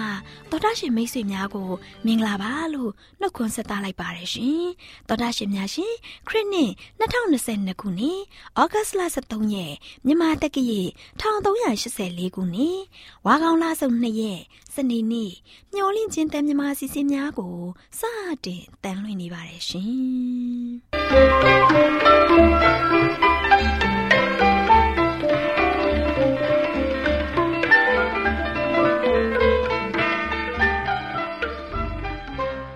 မှာတော်တာရှင်မိတ်ဆွေများကိုမင်္ဂလာပါလို့နှုတ်ခွန်းဆက်သလိုက်ပါရရှင်တော်တာရှင်များရှင်ခရစ်နှစ်2022ခုနှစ်ဩဂတ်လ23ရက်မြန်မာတက္ကရာ1384ခုနှစ်ဝါကောင်လဆုံ2ရက်စနေနေ့မျော်လင့်ချင်းတန်မြမာစီစဉ်များကိုစတင်တန်လွင့်နေပါရရှင်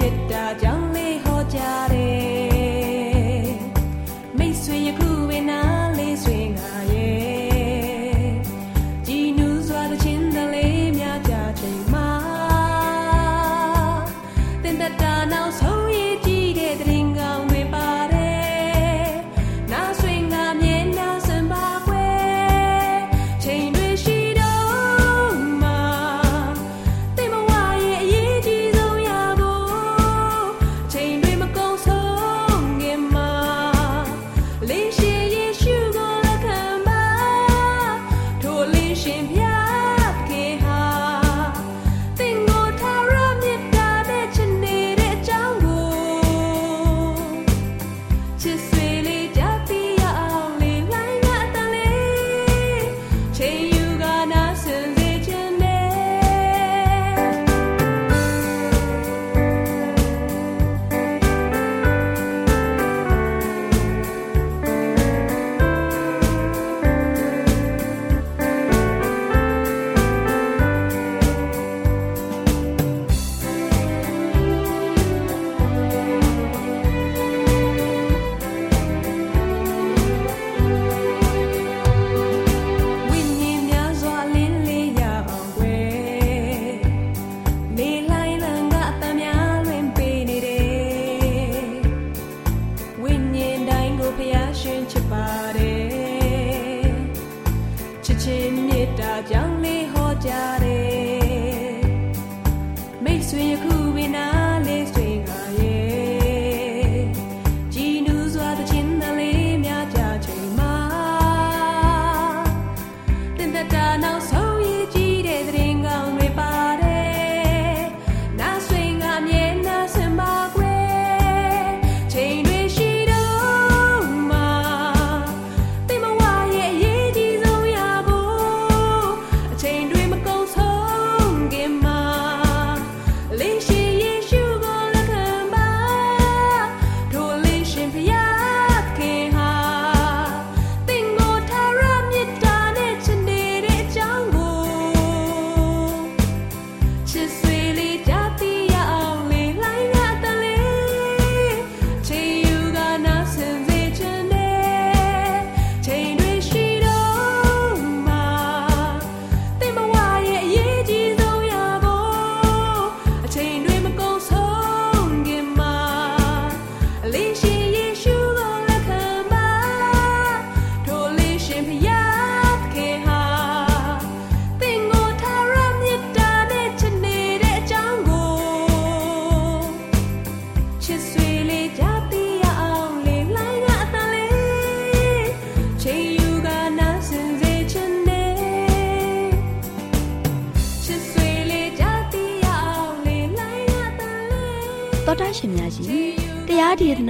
ဒေသ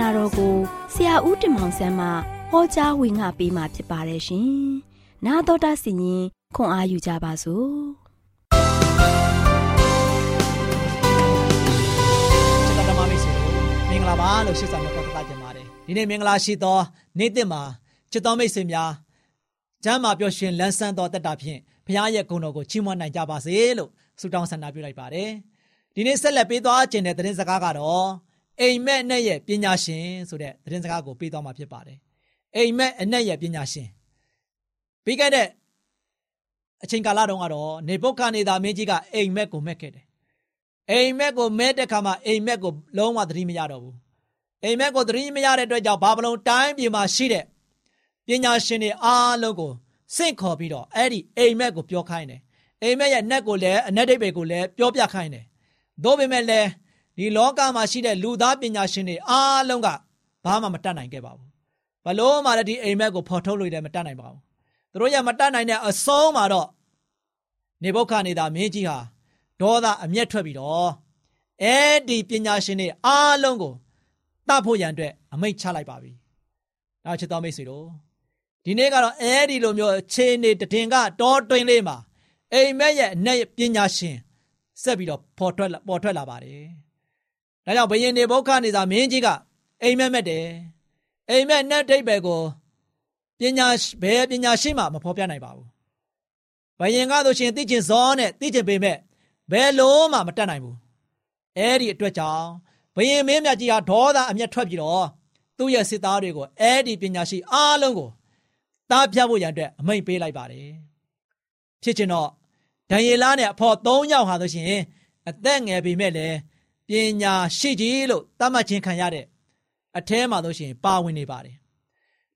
နာတော်ကိုဆရာဦးတင်မောင်ဆန်းမှဟောကြားဝင်ငါပေးมาဖြစ်ပါတယ်ရှင်။နာတော်တာစီရင်ခွန်အားယူကြပါစို့။ကျွန်တော်ဓမ္မမိတ်ဆွေတို့မင်္ဂလာပါလို့ရှင်းဆောင်တော့ပတ်သက်ကြပါတယ်။ဒီနေ့မင်္ဂလာရှိသောနေ့တစ်မှာချစ်တော်မိတ်ဆွေများကျမ်းမာပြောရှင်လန်းဆန်းသောတက်တာဖြင့်ဘုရားရဲ့ဂုဏ်တော်ကိုချီးမွမ်းနိုင်ကြပါစေလို့ဆုတောင်းဆန္ဒပြုလိုက်ပါတယ်ဒီနေ့ဆက်လက်ပေးသွားခြင်းတဲ့သတင်းစကားကတော့ အိမ်မက်နဲ့ရဲ့ပညာရှင်ဆိုတဲ့သတင်းစကားကိုပေးသွားမှာဖြစ်ပါတယ်အိမ်မက်အနဲ့ရဲ့ပညာရှင်ပြီးခဲ့တဲ့အချိန်ကာလတုန်းကတော့နေဘုခနေသာမင်းကြီးကအိမ်မက်ကိုမက်ခဲ့တယ်အိမ်မက်ကိုမဲတဲ့ခါမှာအိမ်မက်ကိုလုံးဝသတိမရတော့ဘူးအိမ်မက်ကိုသတိမရတဲ့အတွက်ကြောင့်ဘာဘလုံတိုင်းပြည်မှာရှိတဲ့ပညာရှင်တွေအားလုံးကိုစင့်ခေါ်ပြီးတော့အဲ့ဒီအိမ်မက်ကိုပြောခိုင်းတယ်အိမ်မက်ရဲ့နက်ကိုလည်းအနက်ဒိတ်ပဲကိုလည်းပြောပြခိုင်းတယ်သို့ပေမဲ့လည်း ဒီလောကမှာရှိတဲ့လူသားပညာရှင်တွေအားလုံးကဘာမှမတတ်နိုင်ခဲ့ပါဘူးဘလို့မှလည်းဒီအိမ်မက်ကိုဖော်ထုတ်လို့လည်းမတတ်နိုင်ပါဘူးသူတို့ရမတတ်နိုင်တဲ့အဆုံးမှာတော့နေဘုခနေတာမင်းကြီးဟာဒေါသအမျက်ထွက်ပြီးတော့အဲ့ဒီပညာရှင်တွေအားလုံးကိုတတ်ဖို့ရန်အတွက်အမိန့်ချလိုက်ပါပြီ။နောက်ချစ်တော်မိတ်ဆွေတို့ဒီနေ့ကတော့အဲ့ဒီလိုမျိုးအခြေအနေတည်င်ကတောတွင်လေးမှာအိမ်မက်ရဲ့အ내ပညာရှင်ဆက်ပြီးတော့ပေါ်ထွက်ပေါ်ထွက်လာပါတယ်။ ဒါကြောင့်ဘယင်နေဘုခနေတာမင်းကြီးကအိမ်မက်မက်တယ်။အိမ်မက်နဲ့တိတ်ပဲကိုပညာဘယ်ပညာရှိမှမဖော်ပြနိုင်ပါဘူးဘယင်ကားဆိုရှင်သိကျင်စောနဲ့သိကျင်ပေမဲ့ဘယ်လုံးမှမတတ်နိုင်ဘူးအဲ့ဒီအတွက်ကြောင့်ဘယင်မင်းမြတ်ကြီးဟာဒေါသအမျက်ထွက်ပြီးတော့သူ့ရဲ့စစ်သားတွေကိုအဲ့ဒီပညာရှိအားလုံးကိုတားပြဖို့ရန်အတွက်အမိန့်ပေးလိုက်ပါတယ်ဖြစ်ချင်တော့ဒံယေလနဲ့အဖော်၃ယောက်ဟာဆိုရှင်အသက်ငယ်ပေမဲ့လည်း ပညာရှိကြီးလို့သတ်မှတ်ခြင်းခံရတဲ့အထဲမှာဆိုရှင်ပါဝင်နေပါတယ်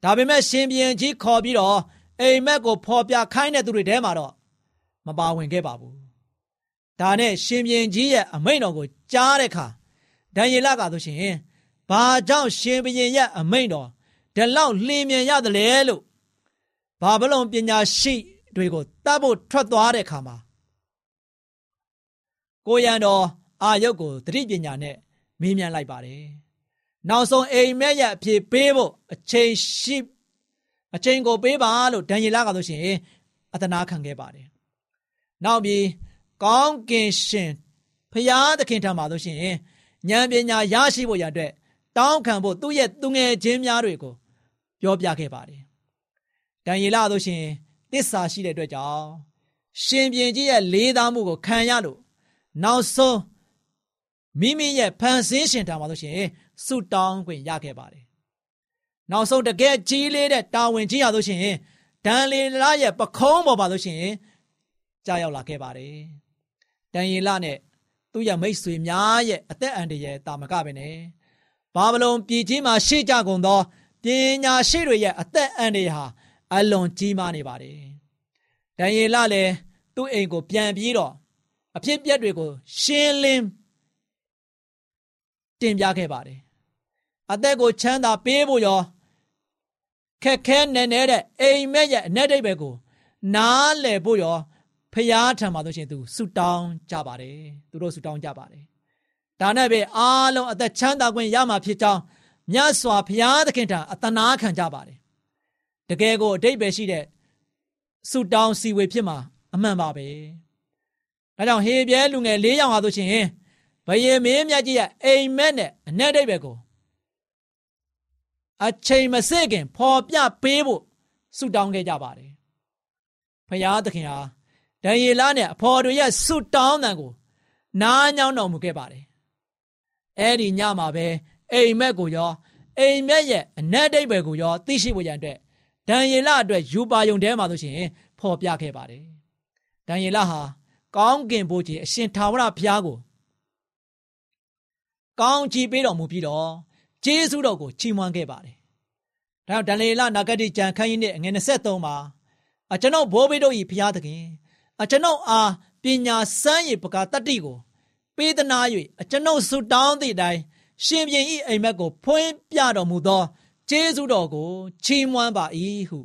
ဒါပေမဲ့ရှင်ပြန်ကြီးခေါ်ပြီးတော့အိမ်မက်ကိုဖော်ပြခိုင်းတဲ့သူတွေထဲမှာတော့မပါဝင်ခဲ့ပါဘူးဒါနဲ့ရှင်ပြန်ကြီးရဲ့အမိန့်တော်ကိုကြားတဲ့အခါဒံယေလကဆိုရှင်ဘာကြောင့်ရှင်ဘရင်ရဲ့အမိန့်တော်ဒီလောက်လင်းမြန်ရတယ်လဲလို့ဘာဘလုံပညာရှိတွေကိုတတ်ဖို့ထွက်သွားတဲ့အခါမှာကိုရန်တော် အာယုတ်ကိုတတိပညာနဲ့မေးမြန်းလိုက်ပါတယ်နောက်ဆုံးအိမ်မက်ရဲ့အဖြစ်ပေးဖို့အချိန်ရှိအချိန်ကိုပေးပါလို့ဒံယေလကဆိုရှင်အတနာခံခဲ့ပါတယ်။နောက်ပြီးကောင်းကင်ရှင်ဖရာသခင်ထံမှာဆိုရှင်ဉာဏ်ပညာရရှိဖို့ရတဲ့တောင်းခံဖို့သူ့ရဲ့သူငယ်ချင်းများတွေကိုပြောပြခဲ့ပါတယ်။ဒံယေလဆိုရှင်တစ္ဆာရှိတဲ့အတွက်ကြောင့်ရှင်ပြန်ကြီးရဲ့လေးသားမှုကိုခံရလို့နောက်ဆုံး မိမိရဲ့ဖန်ဆင်းရှင်ထံမှာဆိုရှင်ဆုတောင်းခွင့်ရခဲ့ပါတယ်နောက်ဆုံးတကယ်ကြီးလေးတဲ့တာဝန်ကြီးရလို့ရှိရင်ဒန်လီလာရဲ့ပခုံးပေါ်ပါလို့ရှိရင်ကြာရောက်လာခဲ့ပါတယ်။ဒန်ယေလနဲ့သူ့ရဲ့မိတ်ဆွေများရဲ့အသက်အန္တရာယ်တာမကပဲနဲ့ဘာဗလုန်ပြည်ကြီးမှာရှိကြကုန်သောပညာရှိတွေရဲ့အသက်အန္တရာယ်ဟာအလွန်ကြီးမားနေပါတယ်။ဒန်ယေလလည်းသူ့အိမ်ကိုပြန်ပြီးတော့အဖြစ်ပြက်တွေကိုရှင်းလင်း တင်ပြခဲ့ပါတယ်။အသက်ကိုချမ်းသာပေးဖို့ရောခက်ခဲနေနေတဲ့အိမ်မက်ရဲ့အ내ဒိဗ္ဗေကို နားလည်ဖို့ရောဖျားထံမှာဆိုရှင်သူဆူတောင်းကြပါတယ်သူတို့ဆူတောင်းကြပါတယ်ဒါနဲ့ပဲအားလုံးအသက်ချမ်းသာခွင့်ရမှာဖြစ်ကြောင်းမြတ်စွာဘုရားသခင်ထံအတနာခံကြပါတယ်တကယ်ကိုအတိတ်ပဲရှိတဲ့ဆူတောင်းစီဝေဖြစ်မှာအမှန်ပါပဲဒါကြောင့်ဟေပြဲလူငယ်၄ယောက်ဟာဆိုရှင် ဘယင်မင်းမြတ်ကြီးရဲ့အိမ်မက်နဲ့အ내ဒိဗ္ဗေကိုအချိန်မစစ်ခင်ဖော်ပြပေးဖို့ဆုတောင်းခဲ့ကြပါတယ်ဖယားသခင်ဟာဒံယေလနဲ့အဖော်တို့ရဲ့ဆုတောင်းတန်ကို နားညောင်းတော်မူခဲ့ပါတယ်အဲ့ဒီညမှာပဲအိမ်မက်ကိုရောအိမ်မက်ရဲ့အနက်ဒိတ်ပဲကိုရောသိရှိဖို့ရန်အတွက်ဒံယေလအတွက်ယူပါယုံထဲမှာဆိုရှင်ဖော်ပြခဲ့ပါတယ်ဒံယေလဟာကောင်းကင်ဘုရားအရှင်ထာဝရဘုရားကို ကောင်းချီးပေးတော်မူပြီးတော့ကျေးဇူးတော်ကိုချီးမွမ်းခဲ့ပါတယ်။ဒါကြောင့်ဒန်လေလနာဂတိကျမ်းခန်းကြီးနဲ့ငွေ23မှာအကျွန်ုပ်ဘိုးဘေးတို့၏ဘုရားသခင်အကျွန်ုပ်အားပညာစမ်းရည်ပကာတတ္တိကိုပေးသနာ၍အကျွန်ုပ်ဆုတောင်းသည့်အတိုင်းရှင်ပြန်၏အိမ်မက်ကိုဖွင့်ပြတော်မူသောကျေးဇူးတော်ကိုချီးမွမ်းပါ၏ဟု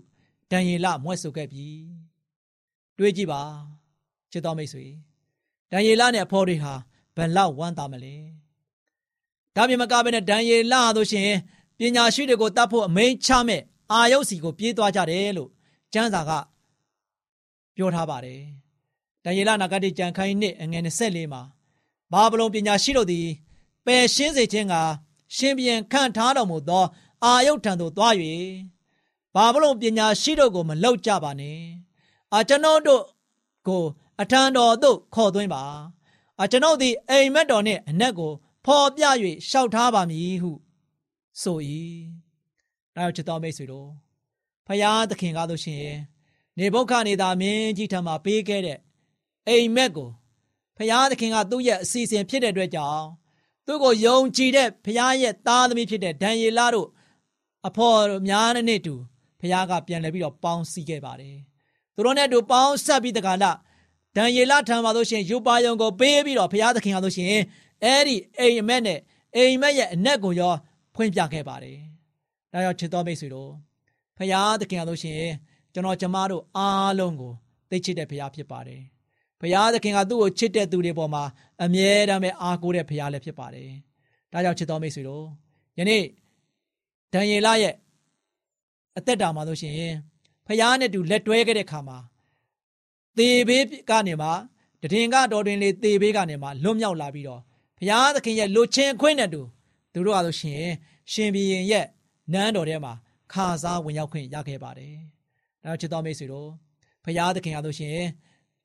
ဒံယေလမွဲ့ဆိုခဲ့ပြီ။တွေးကြည့်ပါချစ်တော်မိတ်ဆွေဒံယေလနဲ့အဖေါ်တွေဟာဘယ်လောက်ဝမ်းသာမလဲ။ ဒါပြင်မကဘဲနဲ့ဒံယေလဆိုရှင်ပညာရှိတွေကိုတတ်ဖို့အမိန်ချမဲ့အာယုတ်စီကိုပြေးသွားကြတယ်လို့ကျမ်းစာကပြောထားပါတယ်။ဒံယေလနာဂတိကျမ်းခိုင်းနှစ်အငယ်24မှာဘာဗလုန်ပညာရှိတို့သည်ပယ်ရှင်းစေခြင်းကရှင်ပြန်ခန့်ထားတော်မူသော အာယုတ်ထံသို့သွား၍ဘာဘလို့ပညာရှိတို့ကိုမလောက်ကြပါနဲ့အာကျွန်ုပ်တို့ကိုအထံတော်သို့ခေါ်သွင်းပါအာကျွန်ုပ်သည်အိမ်မက်တော်နှင့်အနက်ကို ဖော်ပြ၍ရှောက်ထားပါမည်ဟု ဆို၏နောက်ချစ်တော်မိတ်ဆွေတို့ဖယားသခင်ကားလို့ရှိရင်နေဘုခနေသာမင်းကြီးထံမှာပေးခဲ့တဲ့အိမ်မက်ကိုဖယားသခင်ကသူ့ရဲ့အစီအစဉ်ဖြစ်တဲ့အတွက်ကြောင့်သူ့ကိုယုံကြည်တဲ့ဖယားရဲ့သားသမီးဖြစ်တဲ့ဒံယေလတို့အဖော်များနဲ့တူဖယားကပြန်လဲပြီးတော့ပေါင်းစည်းခဲ့ပါတယ်သူတို့နဲ့တူပေါင်းဆက်ပြီးတကလားဒံယေလထံမှာလို့ရှိရင်ယူပါယုံကိုပေးပြီးတော့ဖယားသခင်ကလို့ရှိရင် အဲ့ဒီအိမ်မက်နဲ့အိမ်မက်ရဲ့အနက်ကိုရောဖွင့်ပြခဲ့ပါတယ်။ဒါကြောင့်ချစ်တော်မိတ်ဆွေတို့ဖယားသခင်ကလို့ရှိရင်ကျွန်တော်ကျမတို့အားလုံးကိုသိချစ်တဲ့ဖယားဖြစ်ပါတယ်။ဖယားသခင်ကသူ့ကိုချစ်တဲ့သူတွေပေါ်မှာအမြဲတမ်းပဲအားကိုးတဲ့ဖယားလည်းဖြစ်ပါတယ်။ဒါကြောင့်ချစ်တော်မိတ်ဆွေတို့ယနေ့ဒံယေလရဲ့အသက်တာမှာလို့ရှိရင်ဖယားနဲ့တူလက်တွဲခဲ့တဲ့ခါမှာသေဘေးကနေမှတည်င်ကတော်တွင်လေသေဘေးကနေမှလွတ်မြောက်လာပြီးတော့ ဘုရားသခင်ရဲ့လူချင်းခွင့်နဲ့တူသူတို့ကဆိုရှင်ရှင်ဘီရင်ရဲ့နန်းတော်ထဲမှာခါစားဝင်ရောက်ခွင့်ရခဲ့ပါတယ်။ဒါချစ်တော်မိတ်ဆွေတို့ဘုရားသခင်ကဆိုရှင်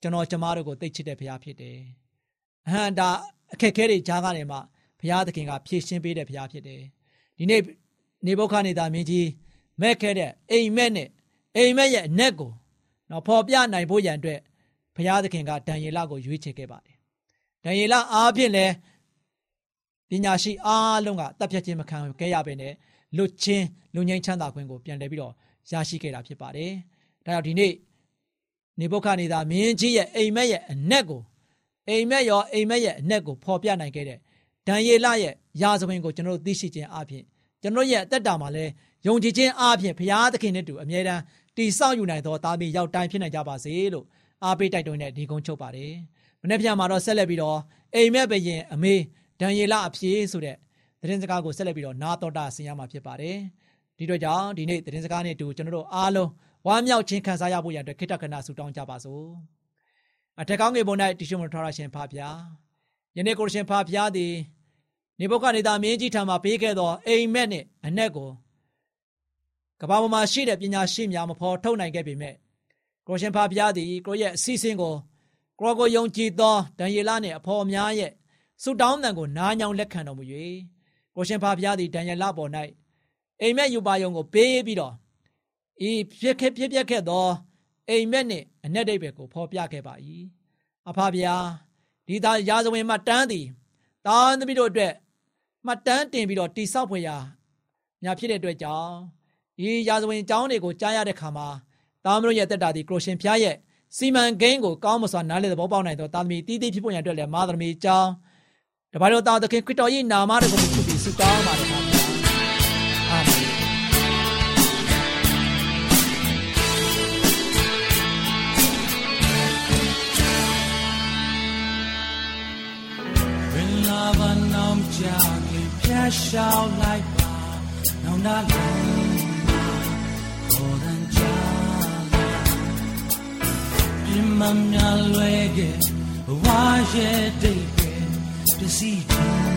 ကျွန်တော်ကျမတို့ကိုသိချစ်တဲ့ဘုရားဖြစ်တယ်။အဟံဒါအခက်ခဲတွေကြားကနေမှဘုရားသခင်ကဖြည့်ရှင်းပေးတဲ့ဘုရားဖြစ်တယ်။ဒီနေ့နေဘုခနေတာမင်းကြီးမဲ့ခဲ့တဲ့အိမ်မက်နဲ့အိမ်မက်ရဲ့အနက်ကိုနော်ဖော်ပြနိုင်ဖို့ရန်အတွက်ဘုရားသခင်ကဒံယေလကိုရွေးချယ်ခဲ့ပါတယ်။ဒံယေလအားဖြင့်လည်း ပညာရှိအားလုံးကတပ်ဖြတ်ခြင်းမခံခဲ့ရဘဲနဲ့လွတ်ချင်းလူငိမ့်ချမ်းသာခွင့်ကိုပြန်လည်ပြီးတော့ရရှိခဲ့တာဖြစ်ပါတယ်။ဒါကြောင့်ဒီနေ့နေဘုခနေသာမင်းကြီးရဲ့အိမ်မက်ရဲ့အနက်ကိုအိမ်မက်ရောအိမ်မက်ရဲ့အနက်ကိုဖော်ပြနိုင်ခဲ့တဲ့ဒံယေလရဲ့ရာဇဝင်ကိုကျွန်တော်တို့သိရှိခြင်းအပြင်ကျွန်တော်ရဲ့အသက်တာမှာလည်းယုံကြည်ခြင်းအပြင်ဘုရားသခင်နဲ့တူအမြဲတမ်းတည်ဆောက်ယူနိုင်သောသားသမီးရောက်တိုင်းဖြစ်နိုင်ကြပါစေလို့အားပေးတိုက်တွန်းတဲ့ဒီကုန်းချုပ်ပါတယ်။မနေ့ပြန်မှာတော့ဆက်လက်ပြီးတော့အိမ်မက်ဘရင်အမေ ဒံယေလအဖြေဆိုတဲ့သတင်းစကားကိုဆက်လက်ပြီးတော့နာတော်တာဆင်ရမှာဖြစ်ပါတယ်။ဒီတော့ကြောင့်ဒီနေ့သတင်းစကားနဲ့တူကျွန်တော်တို့အားလုံးဝမ်းမြောက်ခြင်းခံစားရဖို့ရတဲ့ခိတ္တကနာဆုတောင်းကြပါစို့။အထက်ကောင်းငယ်ပေါ်၌တရှိမထောရရှင်ဖာဖျား။ယနေ့ကိုရှင်ဖာဖျားသည်နေဘုခနေသားမင်းကြီးထံမှပေးခဲ့သောအိမ်မက်နှင့်အနက်ကိုကဘာပေါ်မှာရှိတဲ့ပညာရှိများမဖော်ထုတ်နိုင်ခဲ့ပေမဲ့ကိုရှင်ဖာဘုရားသည်ကိုရဲ့အစီအစဉ်ကိုကိုကိုယုံကြည်သောဒံယေလနှင့်အဖော်များရဲ့ ဆုတောင်းတန်ကိုနားညောင်းလက်ခံတော်မူ၍ကိုရှင်ဖာဘုရားသည်ဒံယေလပေါ်၌အိမ်မက်ယူပါယုံကိုပေးပြီးတော့ဤဖြစ်ခဲ့ဖြစ်ပြက်ခဲ့သောအိမ်မက်နှင့်အ내ဒိဗ္ဗေကိုဖော်ပြခဲ့ပါ၏အဖဘုရားဒီသားရာဇဝင်မှတန်းသည်တာန်သမီးတို့အတွက်မှတန်းတင်ပြီးတော့တိဆောက်ဖွယ်ရာများဖြစ်တဲ့အတွက်ကြောင့်ဒီရာဇဝင်အကြောင်းတွေကိုကြားရတဲ့ခါမှာသားမတို့ရဲ့တက်တာဒီကရိုရှင်ဖျားရဲ့စီမံကိန်းကိုကောင်းမစွာနားလည်သဘောပေါက်နိုင်သောသားသမီးတီးတီးဖြစ်ပေါ်ရန်အတွက်လည်းမာသမီးအကြောင်း တပါးတို့သားသခင်ခရစ်တော်၏နာမတော်ကိုချစ်ပြီးဆုတောင်းပါတယ်ပါဗျာအာမင် When love and ကြာခင်ဖျက်ရှောက်လိုက်ပါနောင်နာလုံးခေါ်တဲ့ကြာပြင်းမများလွယ်ခဲ့ဝါရဲ့ဒိတ် ပဲပ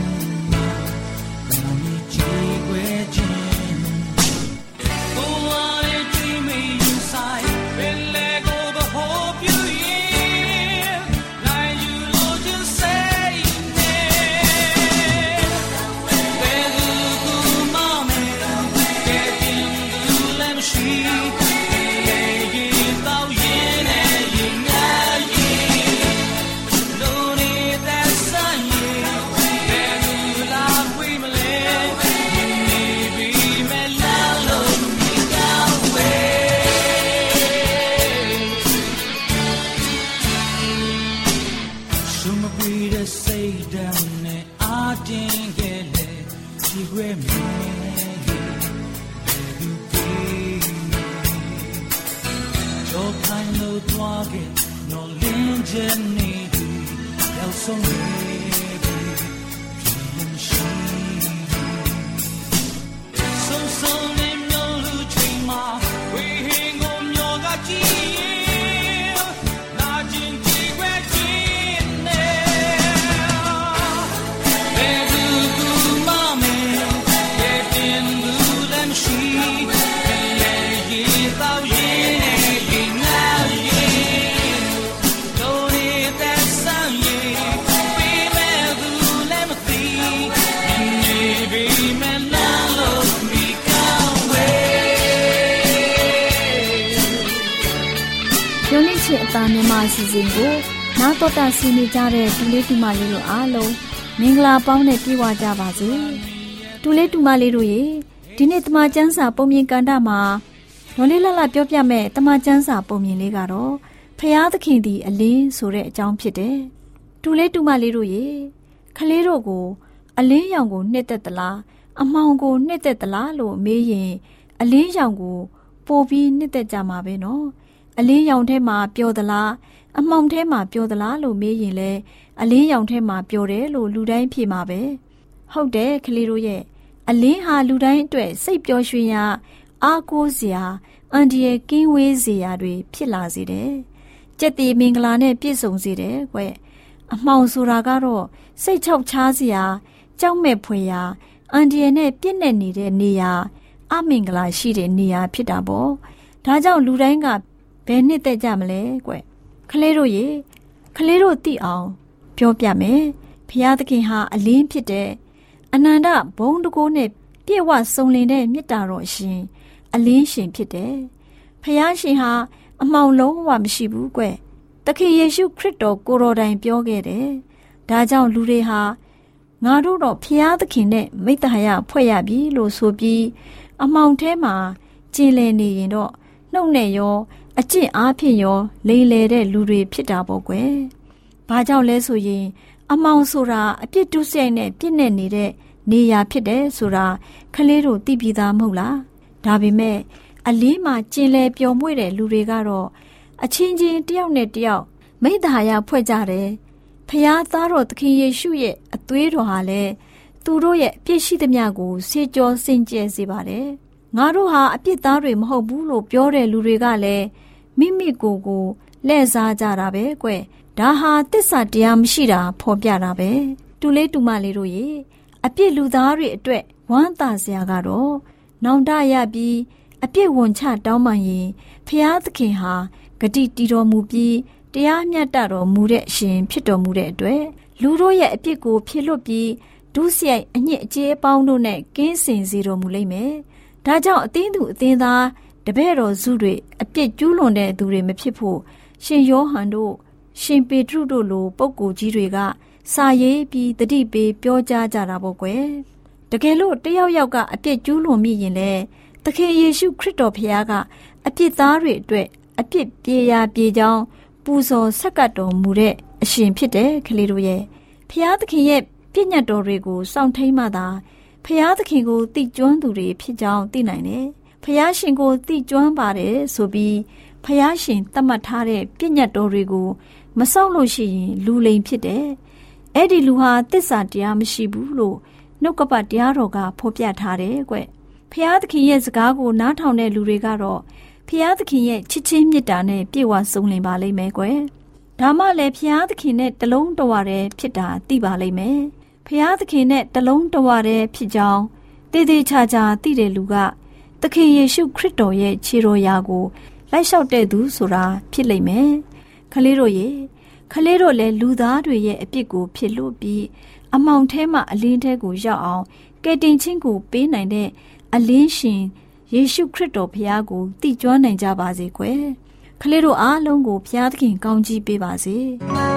တာမြန်မာအစီအစဉ်ကိုနားတော်တာဆင်နေကြတဲ့ဒူလေးဒူမလေးတို့အားလုံးမင်္ဂလာပေါင်းနဲ့ပြည့်ဝကြပါစေဒူလေးဒူမလေးတို့ရေဒီနေ့တမချန်းစာပုံမြင်ကန်တာမှာဒေါ်လေးလှလှပြောပြမဲ့တမချန်းစာပုံမြင်လေးကတော့ဖျားသခင်ဒီအလင်းဆိုတဲ့အကြောင်းဖြစ်တယ်ဒူလေးဒူမလေးတို့ရေခလေးတို့ကို အလင်းရောင်ကိုနှစ်သက်သလားအမောင်ကိုနှစ်သက်သလားလို့မေးရင်အလင်းရောင်ကို ပို့ပြီးနှစ်သက်ကြမှာပဲနော် အလင်းရောင်ထဲမှာပျော်သလားအမှောင်ထဲမှာပျော်သလားလို့မေးရင်လဲအလင်းရောင်ထဲမှာပျော်တယ်လို့လူတိုင်းဖြေမှာပဲဟုတ်တယ်ကလေးတို့ရဲ့အလင်းဟာလူတိုင်းအတွက်စိတ်ပျော်ရွှင်ရာအားကိုးစရာအန်ဒီရဲ့ကင်းဝေးစရာတွေဖြစ်လာစေတယ်ကြက်တီမင်္ဂလာနဲ့ပြည့်စုံစေတယ်ကွအမှောင်ဆိုတာကတော့စိတ်ချောက်ချားစရာကြောက်မဲ့ဖွယ်ရာအန်ဒီရဲ့နဲ့ပြည့်နေနေတဲ့နေရာအမင်္ဂလာရှိတဲ့နေရာဖြစ်တာပေါ့ဒါကြောင့်လူတိုင်းက ဘယ်နှစ်သက်ကြမလဲကွခလေးတို့ရေခလေးတို့သိအောင်ပြောပြမယ်ဖျားသခင်ဟာအလင်းဖြစ်တဲ့အနန္တဘုံတကိုးနဲ့ပြည့်ဝစုံလင်တဲ့မေတ္တာတော်ရှင်အလင်းရှင်ဖြစ်တယ်ဖျားရှင်ဟာအမှောင်လုံးဝမရှိဘူးကွသခင်ယေရှုခရစ်တော်ကိုတော်တိုင်ပြောခဲ့တယ်ဒါကြောင့်လူတွေဟာငါတို့တော့ဖျားသခင်နဲ့မိတ္တဟာယဖွဲ့ရပြီလို့ဆိုပြီးအမှောင်ထဲမှာကျင်လည်နေရင်တော့နှုတ်နဲ့ရော အကျင့်အားဖြင့်ရော လိမ်လည်တဲ့လူတွေဖြစ်တာပေါ့ကွယ်။ဘာကြောင့်လဲဆိုရင် အမောင်ဆိုတာအပြစ်တုဆိုင်နဲ့ပြစ်နေနေတဲ့နေရာဖြစ်တယ်ဆိုတာခလေးတို့သိပြီးသားမဟုတ်လား။ဒါပေမဲ့အလင်းမှာကျင်လည်ပျော်မွေ့တဲ့လူတွေကတော့အချင်းချင်းတယောက်နဲ့တယောက်မိသားရဖွဲ့ကြတယ်။ဖျားသားတော်သခင်ယေရှုရဲ့အသွေးတော်ဟာလည်းသူတို့ရဲ့အပြစ်ရှိသမျှကိုဆေးကြောစင်ကြယ်စေပါတယ်။ငါတို့ဟာအပြစ်သားတွေမဟုတ်ဘူးလို့ပြောတဲ့လူတွေကလည်း မိမိကိုယ်ကိုလှည့်စားကြတာပဲကွဒါဟာတစ္ဆာတရားမရှိတာဖော်ပြတာပဲတူလေးတူမလေးတို့ရေအပြစ်လူသားတွေအတွက်ဝမ်းသာစရာကတော့နောင်တရပြီးအပြစ်ဝန်ချတောင်းပန်ရင်ဖျားသခင်ဟာဂတိတီတော်မူပြီးတရားမျှတတော်မူတဲ့အရှင်ဖြစ်တော်မူတဲ့အတွက်လူတို့ရဲ့အပြစ်ကိုဖြစ်လွတ်ပြီးဒုစရိုက်အညစ်အကြေးအပေါင်းတို့နဲ့ကင်းစင်စေတော်မူလိမ့်မယ်။ဒါကြောင့်အသင်းသူအသင်းသား တပည့်တော်စုတွေအပြစ်ကျူးလွန်တဲ့သူတွေမဖြစ်ဖို့ရှင်ယောဟန်တို့ရှင်ပေတရုတို့လိုပုဂ္ဂိုလ်ကြီးတွေကစာရေးပြီးတတိပေးပြောကြားကြတာပေါ့ကွယ်တကယ်လို့တယောက်ယောက်ကအပြစ်ကျူးလွန်မိရင်လေသခင်ယေရှုခရစ်တော်ဖခင်ကအပြစ်သားတွေအတွက်အပြစ်ပြေရာပြေကြောင်းပူဇော်ဆက်ကပ်တော်မူတဲ့အရှင်ဖြစ်တယ်ကလေးတို့ရဲ့ဖခင်သခင်ရဲ့ပြည့်ညတ်တော်တွေကိုစောင့်ထိန်မှသာဖခင်သခင်ကိုသိကျွမ်းသူတွေဖြစ်ကြောင်းသိနိုင်တယ် ဖယားရှင်ကိုသိကျွမ်းပါတယ်ဆိုပြီးဖယားရှင်သတ်မှတ်ထားတဲ့ပြည့်ညတ်တော်တွေကိုမစောင့်လို့ရှိရင်လူလိမ်ဖြစ်တယ်။အဲ့ဒီလူဟာတစ္ဆာတရားမရှိဘူးလို့နှုတ်ကပတ်တရားတော်ကဖော်ပြထားတယ်ကွ။ဖယားသခင်ရဲ့စကားကိုနားထောင်တဲ့လူတွေကတော့ဖယားသခင်ရဲ့ချစ်ချင်းမေတ္တာနဲ့ပြည့်ဝစုံလင်ပါလိမ့်မယ်ကွ။ဒါမှလည်းဖယားသခင်နဲ့တလုံးတဝရတဲ့ဖြစ်တာသိပါလိမ့်မယ်။ဖယားသခင်နဲ့တလုံးတဝရတဲ့ဖြစ်ကြောင်းတည်တည်ချာချာသိတဲ့လူက သခင်ယေရှုခရစ်တော်ရဲ့ခြေတော်ရာကိုလိုက်လျှောက်တဲ့သူဆိုတာဖြစ်လိမ့်မယ်။ခလေးတို့ရေခလေးတို့လည်းလူသားတွေရဲ့အပြစ်ကိုဖြစ်လို့ပြီးအမောင်ထဲမှာအလင်းထဲကိုရောက်အောင်ကယ်တင်ခြင်းကိုပေးနိုင်တဲ့အလင်းရှင်ယေရှုခရစ်တော်ဘုရားကိုတည်ကျွမ်းနိုင်ကြပါစေကွယ်။ခလေးတို့အားလုံးကိုဘုရားသခင်ကောင်းချီးပေးပါစေ။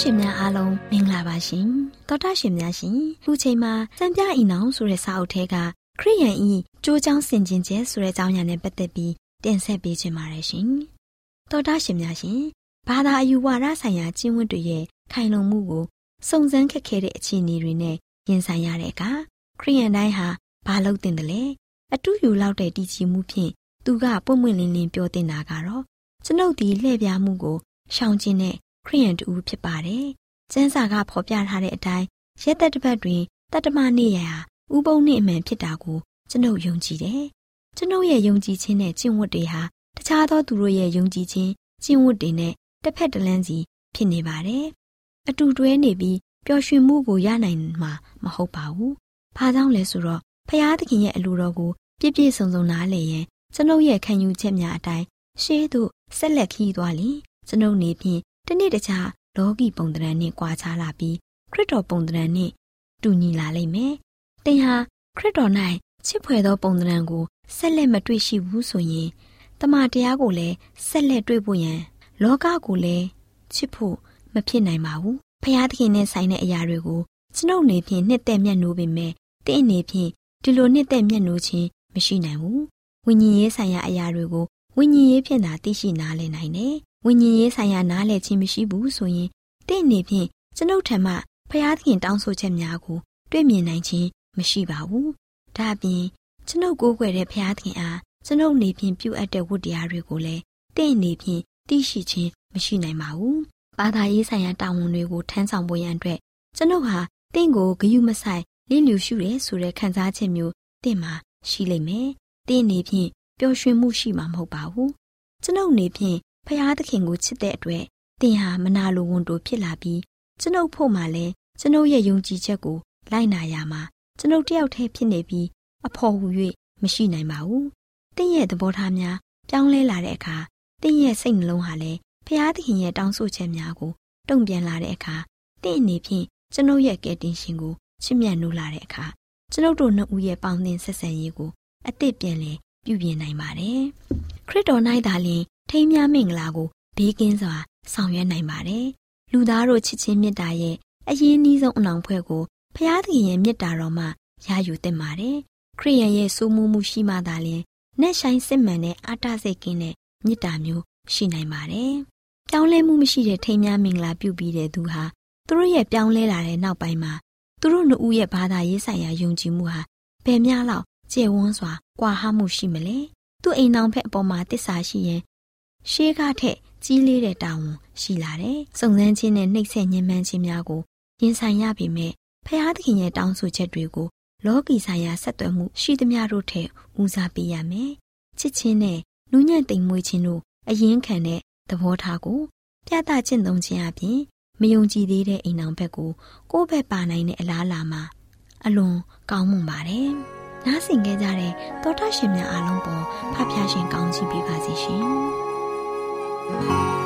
ရှင်များအားလုံးမင်္ဂလာပါရှင်သောတာရှင်များရှင်ခုချိန်မှာစံပြအိနောင်ဆိုတဲ့စာအုပ်ထဲကခရိယန်ဤကြိုးချောင်းဆင်ကျင်ကျဲဆိုတဲ့အကြောင်းအရာနဲ့ပတ်သက်ပြီးတင်ဆက်ပေးချင်ပါတယ်ရှင်သောတာရှင်များရှင်ဘာသာအယူဝါဒဆိုင်ရာကျင့်ဝတ်တွေရဲ့ခိုင်လုံမှုကိုစုံစမ်းခက်ခဲတဲ့အခြေအနေတွေနဲ့ရင်ဆိုင်ရတဲ့အခါခရိယန်တိုင်းဟာဘာလုပ်တင်တယ်လဲအတူယူလောက်တဲ့တည်ကြည်မှုဖြင့်သူကပွင့်ပွင့်လင်းလင်းပြောတင်တာကတော့ကျွန်ုပ်ဒီလှည့်ပြားမှုကိုရှောင်ကျဉ်တဲ့ ခရိယန်တူဖြစ်ပါတယ်။ကျမ်းစာကဖော်ပြထားတဲ့အတိုင်းရက်သက်တစ်ပတ်တွင်တတ္တမနေ့ရာဥပုံနေ့အမှန်ဖြစ်တာကိုကျွန်ုပ်ယုံကြည်တယ်။ကျွန်ုပ်ရဲ့ယုံကြည်ခြင်းနဲ့ကျင့်ဝတ်တွေဟာတခြားသောသူတို့ရဲ့ယုံကြည်ခြင်းကျင့်ဝတ်တွေနဲ့တစ်ဖက်တစ်လမ်းစီဖြစ်နေပါတယ်။အတူတွဲနေပြီးပျော်ရွှင်မှုကိုရနိုင်မှာမဟုတ်ပါဘူး။ဘာကြောင့်လဲဆိုတော့ဖရာသခင်ရဲ့အလိုတော်ကိုပြည့်ပြည့်စုံစုံနားလည်ရင်ကျွန်ုပ်ရဲ့ခံယူချက်များအတိုင်းရှေးသို့ဆက်လက်ခီးသွားလျင်ကျွန်ုပ်နေဖြင့် တနေ့တခြားလောကီပုံသဏ္ဍာန်နှင့်ကွာခြားလာပြီးခရစ်တော်ပုံသဏ္ဍာန်နှင့်တူညီလာလိမ့်မယ်။သင်ဟာခရစ်တော်၌ချစ်ဖွယ်သောပုံသဏ္ဍာန်ကိုဆက်လက်မတွေ့ရှိဘူးဆိုရင်တမန်တရားကိုလည်းဆက်လက်တွေ့ဖို့ရန်လောကကိုလည်းချစ်ဖို့မဖြစ်နိုင်ပါဘူး။ဖျားသခင်နဲ့ဆိုင်တဲ့အရာတွေကိုကျွန်ုပ်နေဖြင့်နှစ်သက်မျက်နှိုးပေမဲ့တင့်အနေဖြင့်ဒီလိုနှစ်သက်မျက်နှိုးခြင်းမရှိနိုင်ဘူး။ဝိညာဉ်ရေးဆိုင်ရာအရာတွေကိုဝိညာဉ်ရေးဖြင့်သာသိရှိနားလည်နိုင်တယ်။ ဝိညာဉ်ရေးဆိုင်ရာနားလည်ခြင်းမရှိဘူးဆိုရင်တင့်အနေဖြင့်ကျွန်ုပ်ထံမှဖျားသခင်တောင်းဆိုချက်များကိုတွေ့မြင်နိုင်ခြင်းမရှိပါဘူး။ဒါ့အပြင်ကျွန်ုပ်ကိုးကွယ်တဲ့ဖျားသခင်အားကျွန်ုပ်နေဖြင့်ပြုအပ်တဲ့ဝတ္တရားတွေကိုလည်းတင့်အနေဖြင့်သိရှိခြင်းမရှိနိုင်ပါဘူး။ဘာသာရေးဆိုင်ရာတာဝန်တွေကိုထမ်းဆောင်ဖို့ရန်အတွက်ကျွန်ုပ်ဟာတင့်ကိုဂယုမဆိုင်လင်းလျူရှုရဲဆိုတဲ့ခံစားချက်မျိုးတင့်မှာရှိလိမ့်မယ်။တင့်အနေဖြင့်ပျော်ရွှင်မှုရှိမှာမဟုတ်ပါဘူး။ကျွန်ုပ်နေဖြင့် ဖျားသခင်ကိုချစ်တဲ့အတွက်တင်ဟာမနာလိုဝန်တိုဖြစ်လာပြီးကျွန်ုပ်ဖို့မှလည်းကျွန်ုပ်ရဲ့ယုံကြည်ချက်ကိုလိုက်နာရမှာကျွန်ုပ်တယောက်တည်းဖြစ်နေပြီးအဖို့ဟူ၍မရှိနိုင်ပါဘူး။တင့်ရဲ့သဘောထားများပြောင်းလဲလာတဲ့အခါတင့်ရဲ့စိတ်နှလုံးဟာလည်းဖျားသခင်ရဲ့တောင်းဆိုချက်များကိုတုံ့ပြန်လာတဲ့အခါတင့်အနေဖြင့်ကျွန်ုပ်ရဲ့ကယ်တင်ရှင်ကိုချစ်မြတ်နိုးလာတဲ့အခါကျွန်ုပ်တို့နှစ်ဦးရဲ့ပေါင်းသင်းဆက်ဆံရေးကိုအသစ်ပြန်လည်ပြုပြင်နိုင်ပါတယ်။ခရစ်တော်၌သာလျှင် ထိမ်းမြမင်္ဂလာကိုဘေးကင်းစွာ ဆောင်ရွက်နိုင်ပါတယ်။လူသားတို့ချစ်ချင်းမေတ္တာရဲ့အရင်နှီးဆုံးအနောင်ဖွဲ့ကိုဖျားသခင်ရဲ့မေတ္တာတော်မှရယူသင့်ပါတယ်။ခရိယန်ရဲ့စိုးမိုးမှုရှိမှသာလျှင်နက်ဆိုင်စစ်မှန်တဲ့အာတစိတ်ကင်းတဲ့မေတ္တာမျိုးရှိနိုင်ပါတယ်။ပြောင်းလဲမှုမရှိတဲ့ထိမ်းမြမင်္ဂလာပြုပြီးတဲ့သူဟာသူတို့ရဲ့ပြောင်းလဲလာတဲ့နောက်ပိုင်းမှာသူတို့နှစ်ဦးရဲ့ဘာသာရေးဆိုင်ရာယုံကြည်မှုဟာဘယ်များလောက်ကျေဝန်းစွာကွာဟမှုရှိမလဲသူ့အိမ်နောင်ဖက်အပေါ်မှာတစ္ဆာရှိရင် ရှေးကားထက်ကြီးလေးတဲ့တာဝန်ရှိလာတယ်။စုံစမ်းခြင်းနဲ့နှိပ်စက်ညှဉ်းပန်းခြင်းများကိုရင်ဆိုင်ရပေမဲ့ဖျားသခင်ရဲ့တောင်းဆိုချက်တွေကိုလောကီဆိုင်ရာဆက်သွယ်မှုရှိသမျှတို့ထက်ဦးစားပေးရမယ်။ချစ်ချင်းနဲ့နူးညံ့သိမ်မွေ့ခြင်းတို့အရင်ခံတဲ့သဘောထားကိုပြသကျင့်သုံးခြင်းအပြင်မယုံကြည်သေးတဲ့အိမ်အောင်ဘက်ကိုကိုယ့်ဘက်ပါနိုင်တဲ့အလားအလာမှာအလွန်ကောင်းမွန်ပါတယ်။နားဆင်ခဲ့ကြတဲ့တောထရှင်များအားလုံးပေါ်ဖဖျားရှင်ကောင်းချီးပေးပါစီရှင်။ တာ